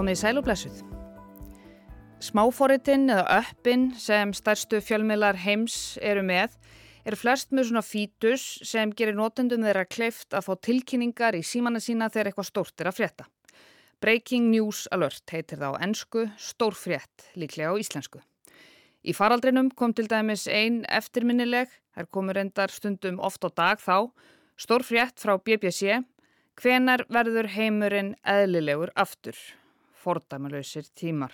Komið í sæl og blessuð. Smáforritin eða öppin sem stærstu fjölmiðlar heims eru með eru flest með svona fítus sem gerir notendum þeirra kleift að fá tilkynningar í símanna sína þegar eitthvað stórt er að frétta. Breaking News Alert heitir það á ennsku, stór frétt, líklega á íslensku. Í faraldrinum kom til dæmis ein eftirminnileg, þær komur endar stundum oft á dag þá, stór frétt frá BBC, hvenar verður heimurinn eðlilegur aftur, fordæmalöysir tímar.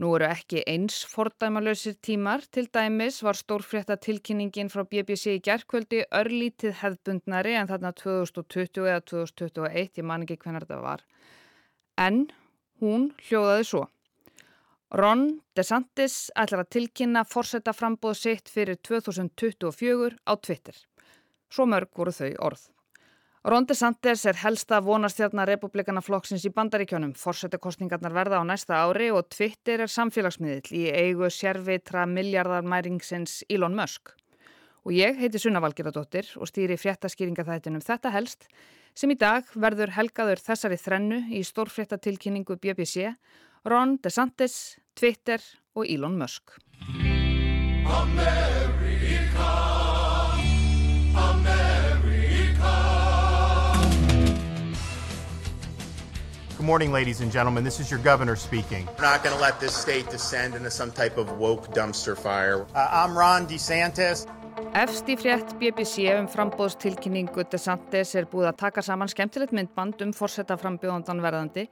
Nú eru ekki eins fordæmalösir tímar, til dæmis var stórfrétta tilkynningin frá BBC í gerðkvöldi örlítið hefðbundnari en þarna 2020 eða 2021, ég man ekki hvernig þetta var. En hún hljóðaði svo. Ron DeSantis ætlar að tilkynna forsetta frambóð sitt fyrir 2024 á Twitter. Svo mörg voru þau orð. Ron DeSantis er helsta vonastjarnar republikanaflokksins í bandaríkjónum. Forsetukostningarnar verða á næsta ári og Twitter er samfélagsmiðil í eigu sérvitra miljardarmæringsins Elon Musk. Og ég heiti Sunna Valgeradóttir og stýri fréttaskýringaþættinum Þetta helst sem í dag verður helgaður þessari þrennu í stórfréttatilkynningu BBC, Ron DeSantis, Twitter og Elon Musk. America Good morning, ladies and gentlemen. This is your governor speaking. We're not going to let this state descend into some type of woke dumpster fire. Uh, I'm Ron DeSantis. Efst í frétt BBC um frambóðstilkynningu DeSantis er búið að taka saman skemmtilegt myndband um fórsetta frambjóðandan verðandi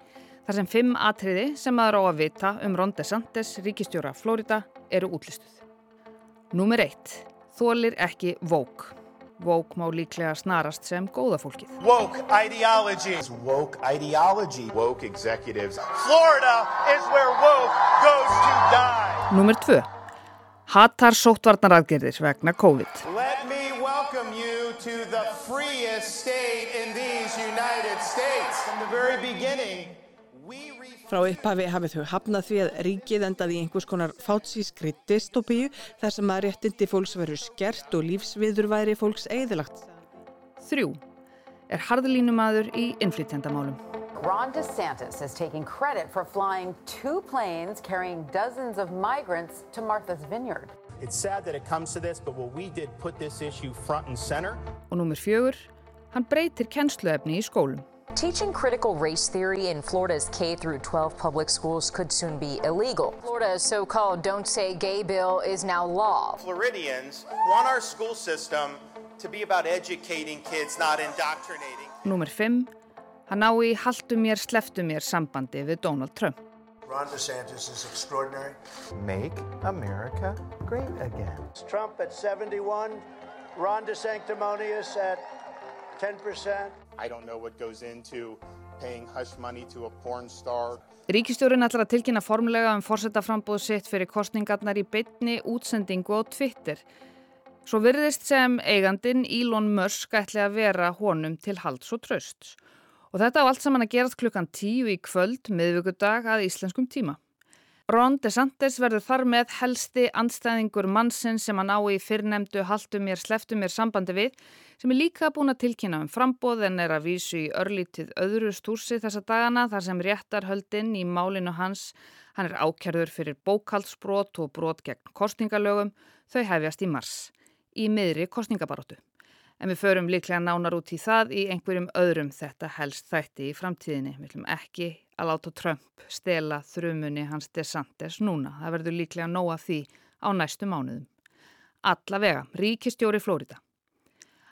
þar sem fimm atriði sem maður á að vita um Ron DeSantis, ríkistjóra Florida, eru útlistuð. Númer eitt. Þólir ekki vók. Woke má líklega snarast sem góða fólkið. Woke ideology. Woke ideology. Woke executives. Florida is where woke goes to die. Númer tvö. Hattar sóttvarnaraðgerðir vegna COVID. Let me welcome you to the freest state in these United States. From the very beginning, Frá upphafi hafið þau hafnað því að ríkið endaði í einhvers konar fátsískri dystopíu þar sem að réttindi fólks veru skert og lífsviðurværi fólks eðilagt. Þrjú. Er harðlínumadur í innflytjandamálum. Ron DeSantis is taking credit for flying two planes carrying dozens of migrants to Martha's Vineyard. It's sad that it comes to this, but what we did put this issue front and center. Og númur fjögur. Hann breytir kennsluefni í skólum. Teaching critical race theory in Florida's K through 12 public schools could soon be illegal. Florida's so-called Don't Say Gay bill is now law. Floridians want our school system to be about educating kids, not indoctrinating. Númer 5. Hann á í haldu mér, sleftu mér sambandi við Donald Trump. Ron DeSantis is extraordinary. Make America great again. Trump at 71, Ron DeSanctimonious at Ríkistjórin ætlar að tilkynna formulega um fórsetaframbóð sitt fyrir kostningarnar í bytni útsendingu á Twitter. Svo virðist sem eigandin Elon Musk ætli að vera honum til halds og tröst. Og þetta á allt saman að gerast klukkan tíu í kvöld miðvíkudag að íslenskum tíma. Ron DeSantis verður þar með helsti andstæðingur mannsinn sem hann á í fyrrnemdu haldu mér, sleftu mér sambandi við sem er líka búin að tilkynna um frambóð en er að vísu í örlítið öðru stúrsi þessa dagana þar sem réttarhöldinn í málinu hans, hann er ákjörður fyrir bókaldsbrot og brot gegn kostningalögum, þau hefjast í mars, í miðri kostningabaróttu. En við förum líklega nánar út í það í einhverjum öðrum þetta helst þætti í framtíðinni. Við viljum ekki að láta Trump stela þrumunni hans DeSantis núna. Það verður líklega nóa því á næstu mánuðum. Allavega, ríkistjóri Flórida.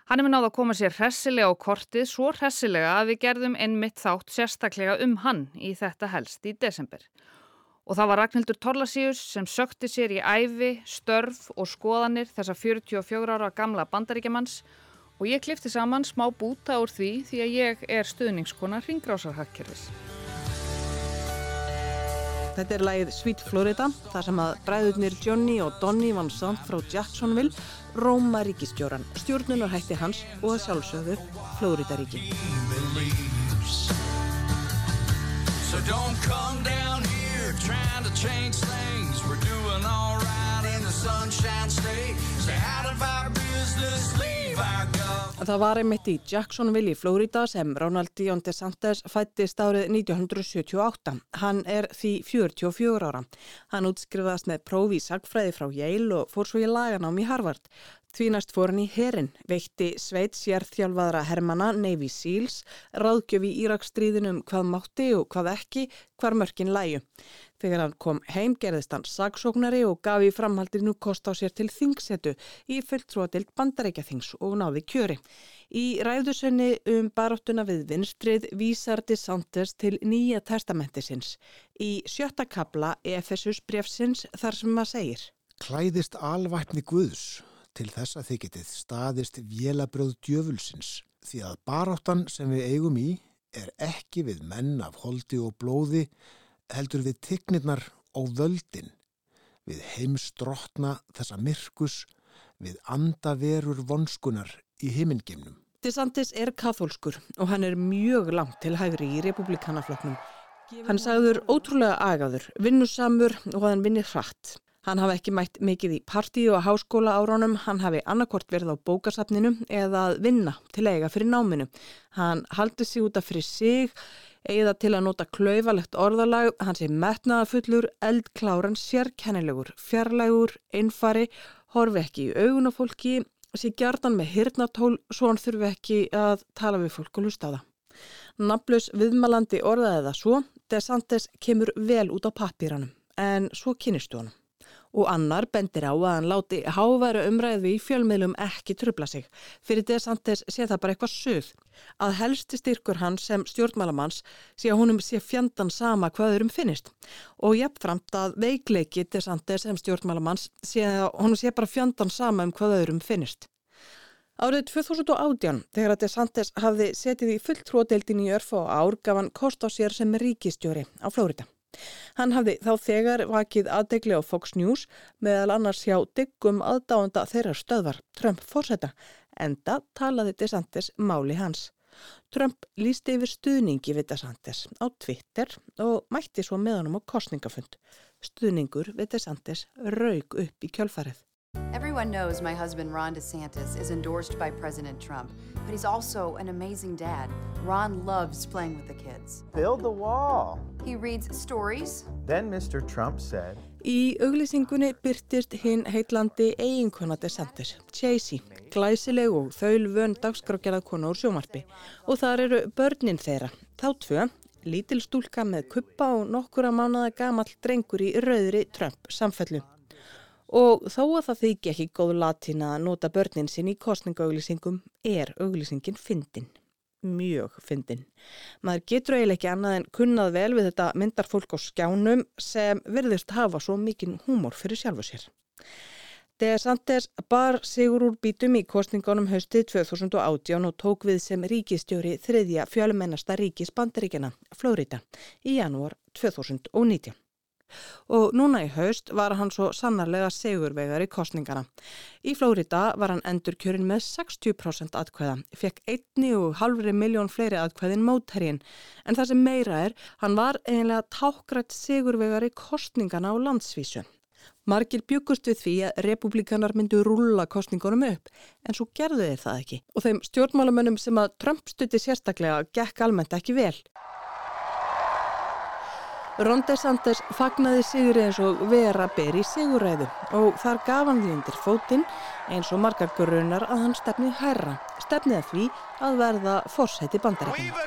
Hann með náða að koma sér hressilega á kortið, svo hressilega að við gerðum einmitt þátt sérstaklega um hann í þetta helst í desember. Og það var Ragnhildur Torlasíus sem sökti sér í æfi, störf og skoðanir þessa 44 ára gamla bandaríkjamanns og ég klifti saman smá búta úr því því að ég er stuðningskona ringrásarhagkerfis. Þetta er lægið Sweet Florida, þar sem að bræðurnir Johnny og Donny Van Sant frá Jacksonville róma ríkistjóran, stjórnunarhætti hans og að sjálfsögðu Florida ríki. So don't come down here trying to change things. We're doing alright in the sunshine state. Stay out of our business, leave Það var einmitt í Jacksonville í Florida sem Ronald Dion DeSantis fættist árið 1978. Hann er því 44 ára. Hann útskrifaðast með prófi í sagfræði frá Yale og fór svo í laganám í Harvard. Því næst fór hann í herin, veitti Sveits jærþjálfaðra Hermanna Navy Seals, ráðgjöfi Íraksstríðinum hvað mátti og hvað ekki, hvar mörkin læju. Þegar hann kom heim gerðist hann sagsóknari og gaf í framhaldinu kost á sér til þingsetu í fulltrúadild bandarækjathings og náði kjöri. Í ræðusunni um baróttuna við vinstrið vísar DeSantis til nýja testamentisins. Í sjötta kabla Efesus brefsins þar sem maður segir. Klæðist alvæpni Guðs til þess að þið getið staðist vélabröð djöfulsins því að baráttan sem við eigum í er ekki við menn af holdi og blóði heldur við tignirnar og völdin, við heimstrotna þessa myrkus, við andaverur vonskunar í heimingemnum. DeSantis er kathólskur og hann er mjög langt til hægri í republikanafloknum. Hann sagður ótrúlega agaður, vinnusamur og hann vinnir hratt. Hann hafi ekki mætt mikið í partíu og háskóla áránum, hann hafi annarkort verið á bókasafninu eða að vinna til eiga fyrir náminu. Hann haldi sig út af fyrir sig, eða til að nota klaufalegt orðalag, hann sé metnaðafullur, eldkláran, sérkennilegur, fjarlægur, einfari, horfi ekki í augun á fólki, sé gjarnan með hirnatól svo hann þurfi ekki að tala við fólk og hlusta á það. Naflus viðmalandi orðaði það svo, DeSantis kemur vel út á papíranum, en svo kynistu honum og annar bendir á að hann láti háværu umræðu í fjölmiðlum ekki trubla sig. Fyrir DeSantis sé það bara eitthvað sögð. Að helsti styrkur hans sem stjórnmálamanns sé að honum sé fjandan sama hvaðurum finnist og jafnframt að veikleiki DeSantis sem stjórnmálamanns sé að honum sé bara fjandan sama um hvaðurum finnist. Árið 2018, þegar að DeSantis hafði setið í fulltródeildin í örf og ár, gaf hann kost á sér sem ríkistjóri á Flórida. Hann hafði þá þegar vakið aðdegli á Fox News meðal annars hjá diggum aðdáanda þeirra stöðvar Trump fórseta, enda talaði DeSantis máli hans. Trump lísti yfir stuðningi við DeSantis á Twitter og mætti svo með honum á kostningafund. Stuðningur við DeSantis raug upp í kjölfarið. Everyone knows my husband Ron DeSantis is endorsed by President Trump, but he's also an amazing dad. Ron loves playing with the kids. Build the wall. He reads stories. Then Mr. Trump said, Í auglýsingunni byrtist hinn heitlandi eiginkona DeSantis, Chasey, glæsileg og þaul vön dagskrákjara konu úr sjómarpi og þar eru börnin þeirra, þá tvö, lítil stúlka með kuppa og nokkura mánada gamall drengur í rauðri Trump samfellu. Og þó að það þykja ekki góð latína að nota börnin sinn í kostningauglýsingum er auglýsingin fyndin. Mjög fyndin. Maður getur eiginlega ekki annað en kunnað vel við þetta myndar fólk á skjánum sem verðist hafa svo mikinn húmor fyrir sjálfu sér. DeSantis bar sigur úr bítum í kostningunum haustið 2018 og tók við sem ríkistjóri þriðja fjölmennasta ríkis bandaríkjana, Flórida, í janúar 2019 og núna í haust var hann svo sannarlega segurvegar í kostningana. Í Flórida var hann endur kjörin með 60% atkvæða, fekk einni og halvri miljón fleiri atkvæðin mótherrin en það sem meira er, hann var eiginlega tákgrætt segurvegar í kostningana á landsvísu. Margir byggust við því að republikanar myndu rúla kostningunum upp en svo gerðu þeir það ekki og þeim stjórnmálamönnum sem að Trump stutti sérstaklega gekk almennt ekki vel. Ron DeSantis fagnaði sigri eins og vera ber í siguræðu og þar gaf hann því undir fótinn eins og margar grunar að hann stefnið hærra, stefnið að því að verða fórsæti bandarækjum.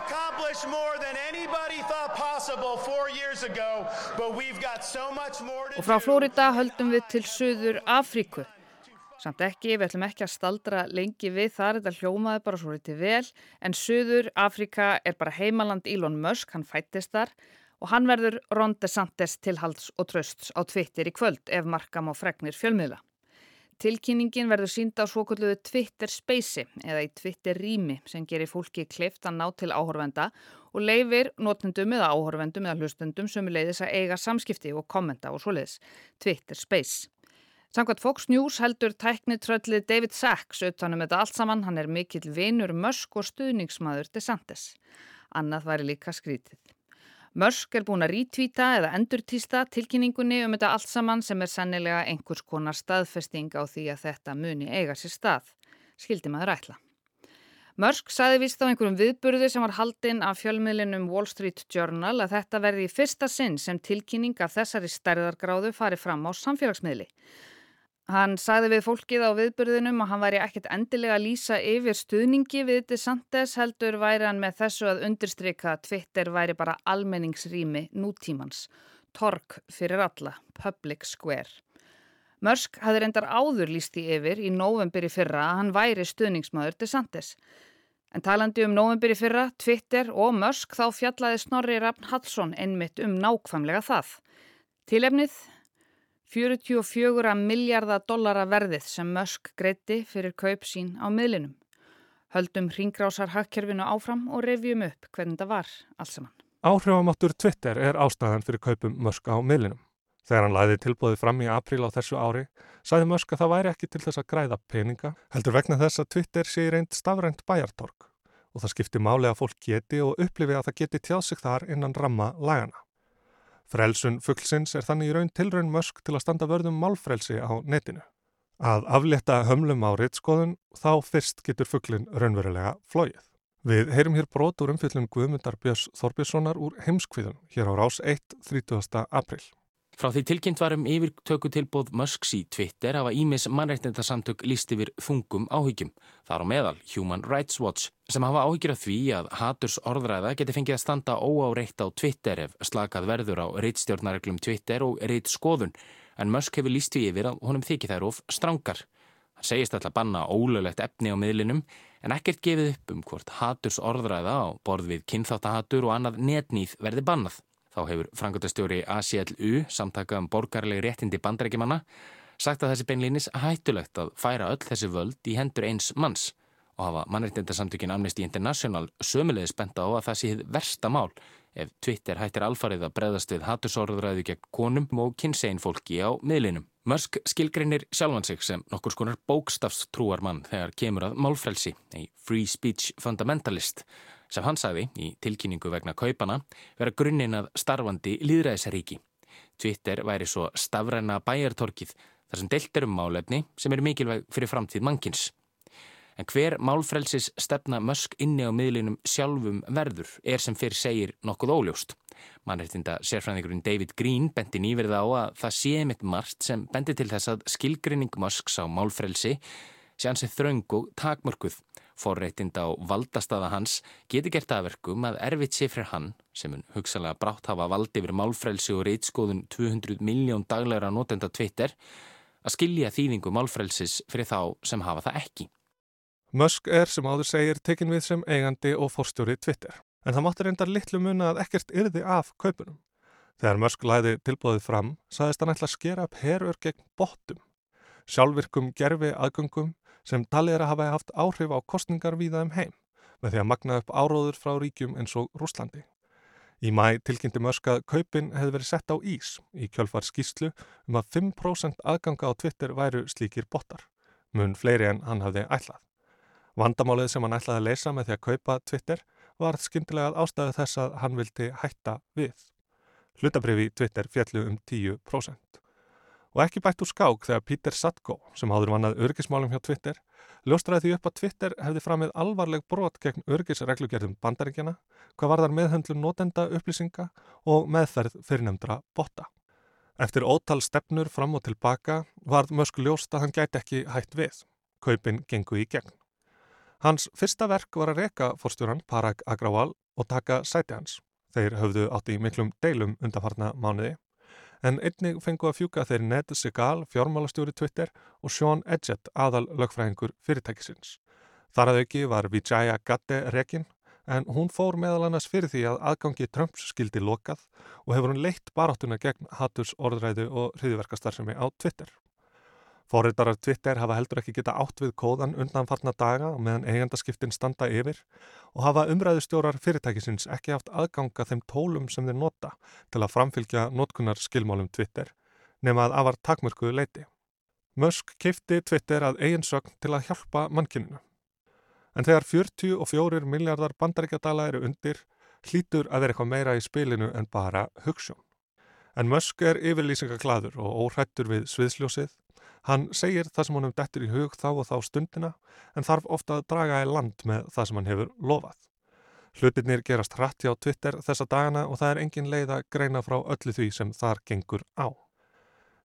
Og frá Flórida höldum við til Suður Afríku. Samt ekki, við ætlum ekki að staldra lengi við þar, þetta hljómaði bara svo litið vel, en Suður Afríka er bara heimaland Elon Musk, hann fættist þar og hann verður Ron DeSantis tilhalds og trösts á Twitter í kvöld ef markam á fregnir fjölmiðla. Tilkynningin verður sínda á svokulluðu Twitter Space eða í Twitter rými sem gerir fólki kleift að ná til áhorfenda og leifir notendum eða áhorfendum eða hlustendum sem leiðis að eiga samskipti og kommenta og svoleiðis Twitter Space. Samkvæmt Fox News heldur tæknitröllið David Sachs utanum þetta allt saman, hann er mikill vinur mösk og stuðningsmaður DeSantis. Annað væri líka skrítið. Mörsk er búin að rítvíta eða endurtýsta tilkynningunni um þetta allt saman sem er sannilega einhvers konar staðfesting á því að þetta muni eiga sér stað. skildi maður ætla. Mörsk saði vist á einhverjum viðburði sem var haldinn af fjölmiðlinum Wall Street Journal að þetta verði í fyrsta sinn sem tilkynning af þessari stærðargráðu fari fram á samfélagsmiðli. Hann sagði við fólkið á viðburðinum að hann væri ekkert endilega að lýsa yfir stuðningi við DeSantis heldur væri hann með þessu að undirstryka að Twitter væri bara almenningsrými nútímans. Tork fyrir alla, Public Square. Mörsk hafði reyndar áður líst í yfir í november í fyrra að hann væri stuðningsmaður DeSantis. En talandi um november í fyrra, Twitter og Musk þá fjallaði Snorri Rafn Hallsson einmitt um nákvæmlega það. Tilefnið 44 miljardar dollara verðið sem Musk greiti fyrir kaup sín á miðlinum. Höldum ringrásar hakkerfinu áfram og revjum upp hvernig það var alls saman. Áhrifamáttur Twitter er ástæðan fyrir kaupum Musk á miðlinum. Þegar hann læði tilbúið fram í april á þessu ári, sæði Musk að það væri ekki til þess að græða peninga, heldur vegna þess að Twitter sé reynd stafrænt bæjartorg og það skipti máli að fólk geti og upplifi að það geti tjáð sig þar innan ramma lagana. Frelsun fugglsins er þannig í raun tilraun Musk til að standa vörðum málfrelsi á netinu. Að aflétta hömlum á rittskoðun þá fyrst getur fugglin raunverulega flóið. Við heyrum hér brot úr umfyllun Guðmundar Björns Þorbjörnssonar úr heimskviðum hér á rás 1. 30. april. Frá því tilkynnt varum yfirtöku tilbóð Musks í Twitter hafa Ímis mannreitnendasamtök líst yfir þungum áhyggjum. Það er á meðal Human Rights Watch sem hafa áhyggjur af því að haturs orðræða geti fengið að standa óáreitt á Twitter ef slakað verður á reittstjórnareglum Twitter og reitt skoðun en Musk hefur líst því yfir að honum þykir þær of strangar. Hann segist alltaf banna ólöglegt efni á miðlinum en ekkert gefið upp um hvort haturs orðræða á borð við kynþáttahatur og annað netnýð verði bannað. Þá hefur frangöldastjóri ACLU, samtaka um borgarlegi réttindi bandrækjumanna, sagt að þessi beinlýnis hættulegt að færa öll þessi völd í hendur eins manns og hafa mannreitindarsamtökin Amnesty International sömulegis benda á að það sé versta mál ef Twitter hættir alfarið að breðast við hattusorðræðu gegn konum og kynsegin fólki á miðlinum. Mörsk skilgreinir sjálfan sig sem nokkur skonar bókstafstrúar mann þegar kemur að málfrelsi, ei free speech fundamentalist sem hann sagði í tilkynningu vegna kaupana vera grunninn að starfandi líðræðisaríki. Twitter væri svo stafræna bæjartorkið þar sem deilt er um málefni sem eru mikilvæg fyrir framtíð mannkins. En hver málfrelsis stefna mösk inni á miðlinum sjálfum verður er sem fyrir segir nokkuð óljóst. Mannreitinda sérfræðingurinn David Green bendi nýverð á að það sé mitt margt sem bendi til þess að skilgrinning mösks á málfrelsi sé hansi þraung og takmörkuð Forreitinda á valdastaða hans geti gert aðverkum að erfitt sé fyrir hann, sem hann hugsalega brátt hafa valdi yfir málfrelsi og reitskóðun 200 miljón daglegra notenda Twitter, að skilja þýðingu málfrelsis fyrir þá sem hafa það ekki. Musk er sem áður segir tekin við sem eigandi og forstjóri Twitter, en það máttur reyndar litlu muna að ekkert yrði af kaupunum. Þegar Musk læði tilbúðið fram, saðist hann ætla að skera upp herur gegn bottum, sjálfvirkum gerfi aðgöngum sem talið er að hafa haft áhrif á kostningar víða um heim með því að magna upp áróður frá ríkjum eins og Rúslandi. Í mæ tilkynnti Musk að kaupin hefði verið sett á ís í kjölfar skýslu um að 5% aðganga á Twitter væru slíkir botar, mun fleiri en hann hafði ætlað. Vandamálið sem hann ætlaði að leysa með því að kaupa Twitter var skyndilega ástæðu þess að hann vildi hætta við. Hlutabrifi Twitter fjallu um 10%. Og ekki bætt úr skák þegar Peter Satko, sem háður vannað örgismálum hjá Twitter, ljóstraði því upp að Twitter hefði framið alvarleg brot gegn örgisreglugjörðum bandaríkjana, hvað var þar meðhöndlun notenda upplýsinga og meðferð fyrirnemdra botta. Eftir ótal stefnur fram og tilbaka varð mösku ljóst að hann gæti ekki hætt við. Kaupin gengu í gegn. Hans fyrsta verk var að reka fórstjóran Parag Agrawal og taka sæti hans. Þeir höfðu átt í miklum deilum undanfarna mánuði en einnig fengu að fjúka þeir Ned Segal, fjármálastjóri Twitter og Sean Edgett, aðal lögfræðingur fyrirtækisins. Þar að auki var Vijaya Gadde rekin, en hún fór meðal annars fyrir því að aðgangi Trumps skildi lokað og hefur hún leitt baráttuna gegn haturs orðræðu og hriðverkastarfsemi á Twitter. Fóriðarar Twitter hafa heldur ekki geta átt við kóðan undanfarnar daga meðan eigandaskiptin standa yfir og hafa umræðustjórar fyrirtækisins ekki haft aðganga þeim tólum sem þeir nota til að framfylgja notkunar skilmálum Twitter nema að afar takmörkuðu leiti. Musk kifti Twitter að eiginsögn til að hjálpa mannkininu. En þegar 44 miljardar bandaríkjadala eru undir, hlítur að vera eitthvað meira í spilinu en bara hugssjón. En Musk er yfirlýsingaklaður og óhrættur við sviðsljósið Hann segir það sem honum dettur í hug þá og þá stundina en þarf ofta að draga í land með það sem hann hefur lofað. Hlutinir gerast hratt hjá Twitter þessa dagana og það er engin leið að greina frá öllu því sem þar gengur á.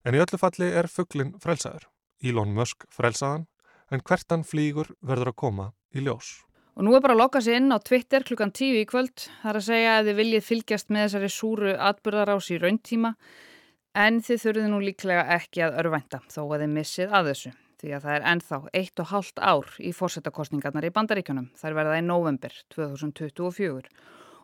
En í öllu falli er fugglin frelsaður. Elon Musk frelsaðan en hvert hann flýgur verður að koma í ljós. Og nú er bara að loka sér inn á Twitter klukkan tíu í kvöld. Það er að segja að þið viljið fylgjast með þessari súru atbyrðarás í rauntíma en þið þurfið nú líklega ekki að örvænta þó að þið missið að þessu. Því að það er ennþá eitt og hálft ár í fórsetakostningarnar í bandaríkjunum. Er verða í november 2024.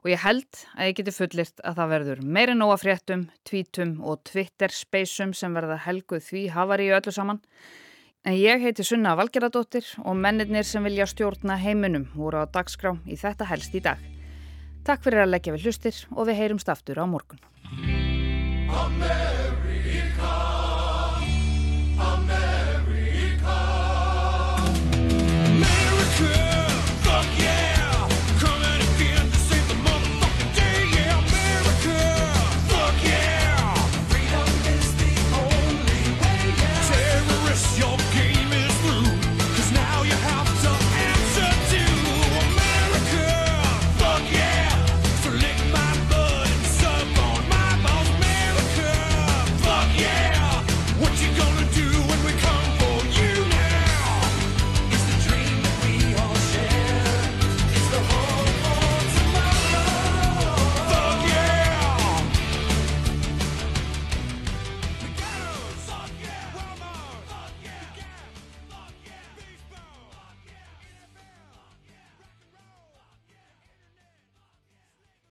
Og ég held að ég geti fullirt að það verður meiri nóga fréttum, tvítum og Twitter-speysum sem verða helguð því hafari í öllu saman. En ég heiti Sunna Valgeradóttir og mennirnir sem vilja stjórna heiminum voru á dagskrá í þetta helst í dag. Takk fyrir að leggja við hlustir og við heyrumst aftur á morgun. Amen.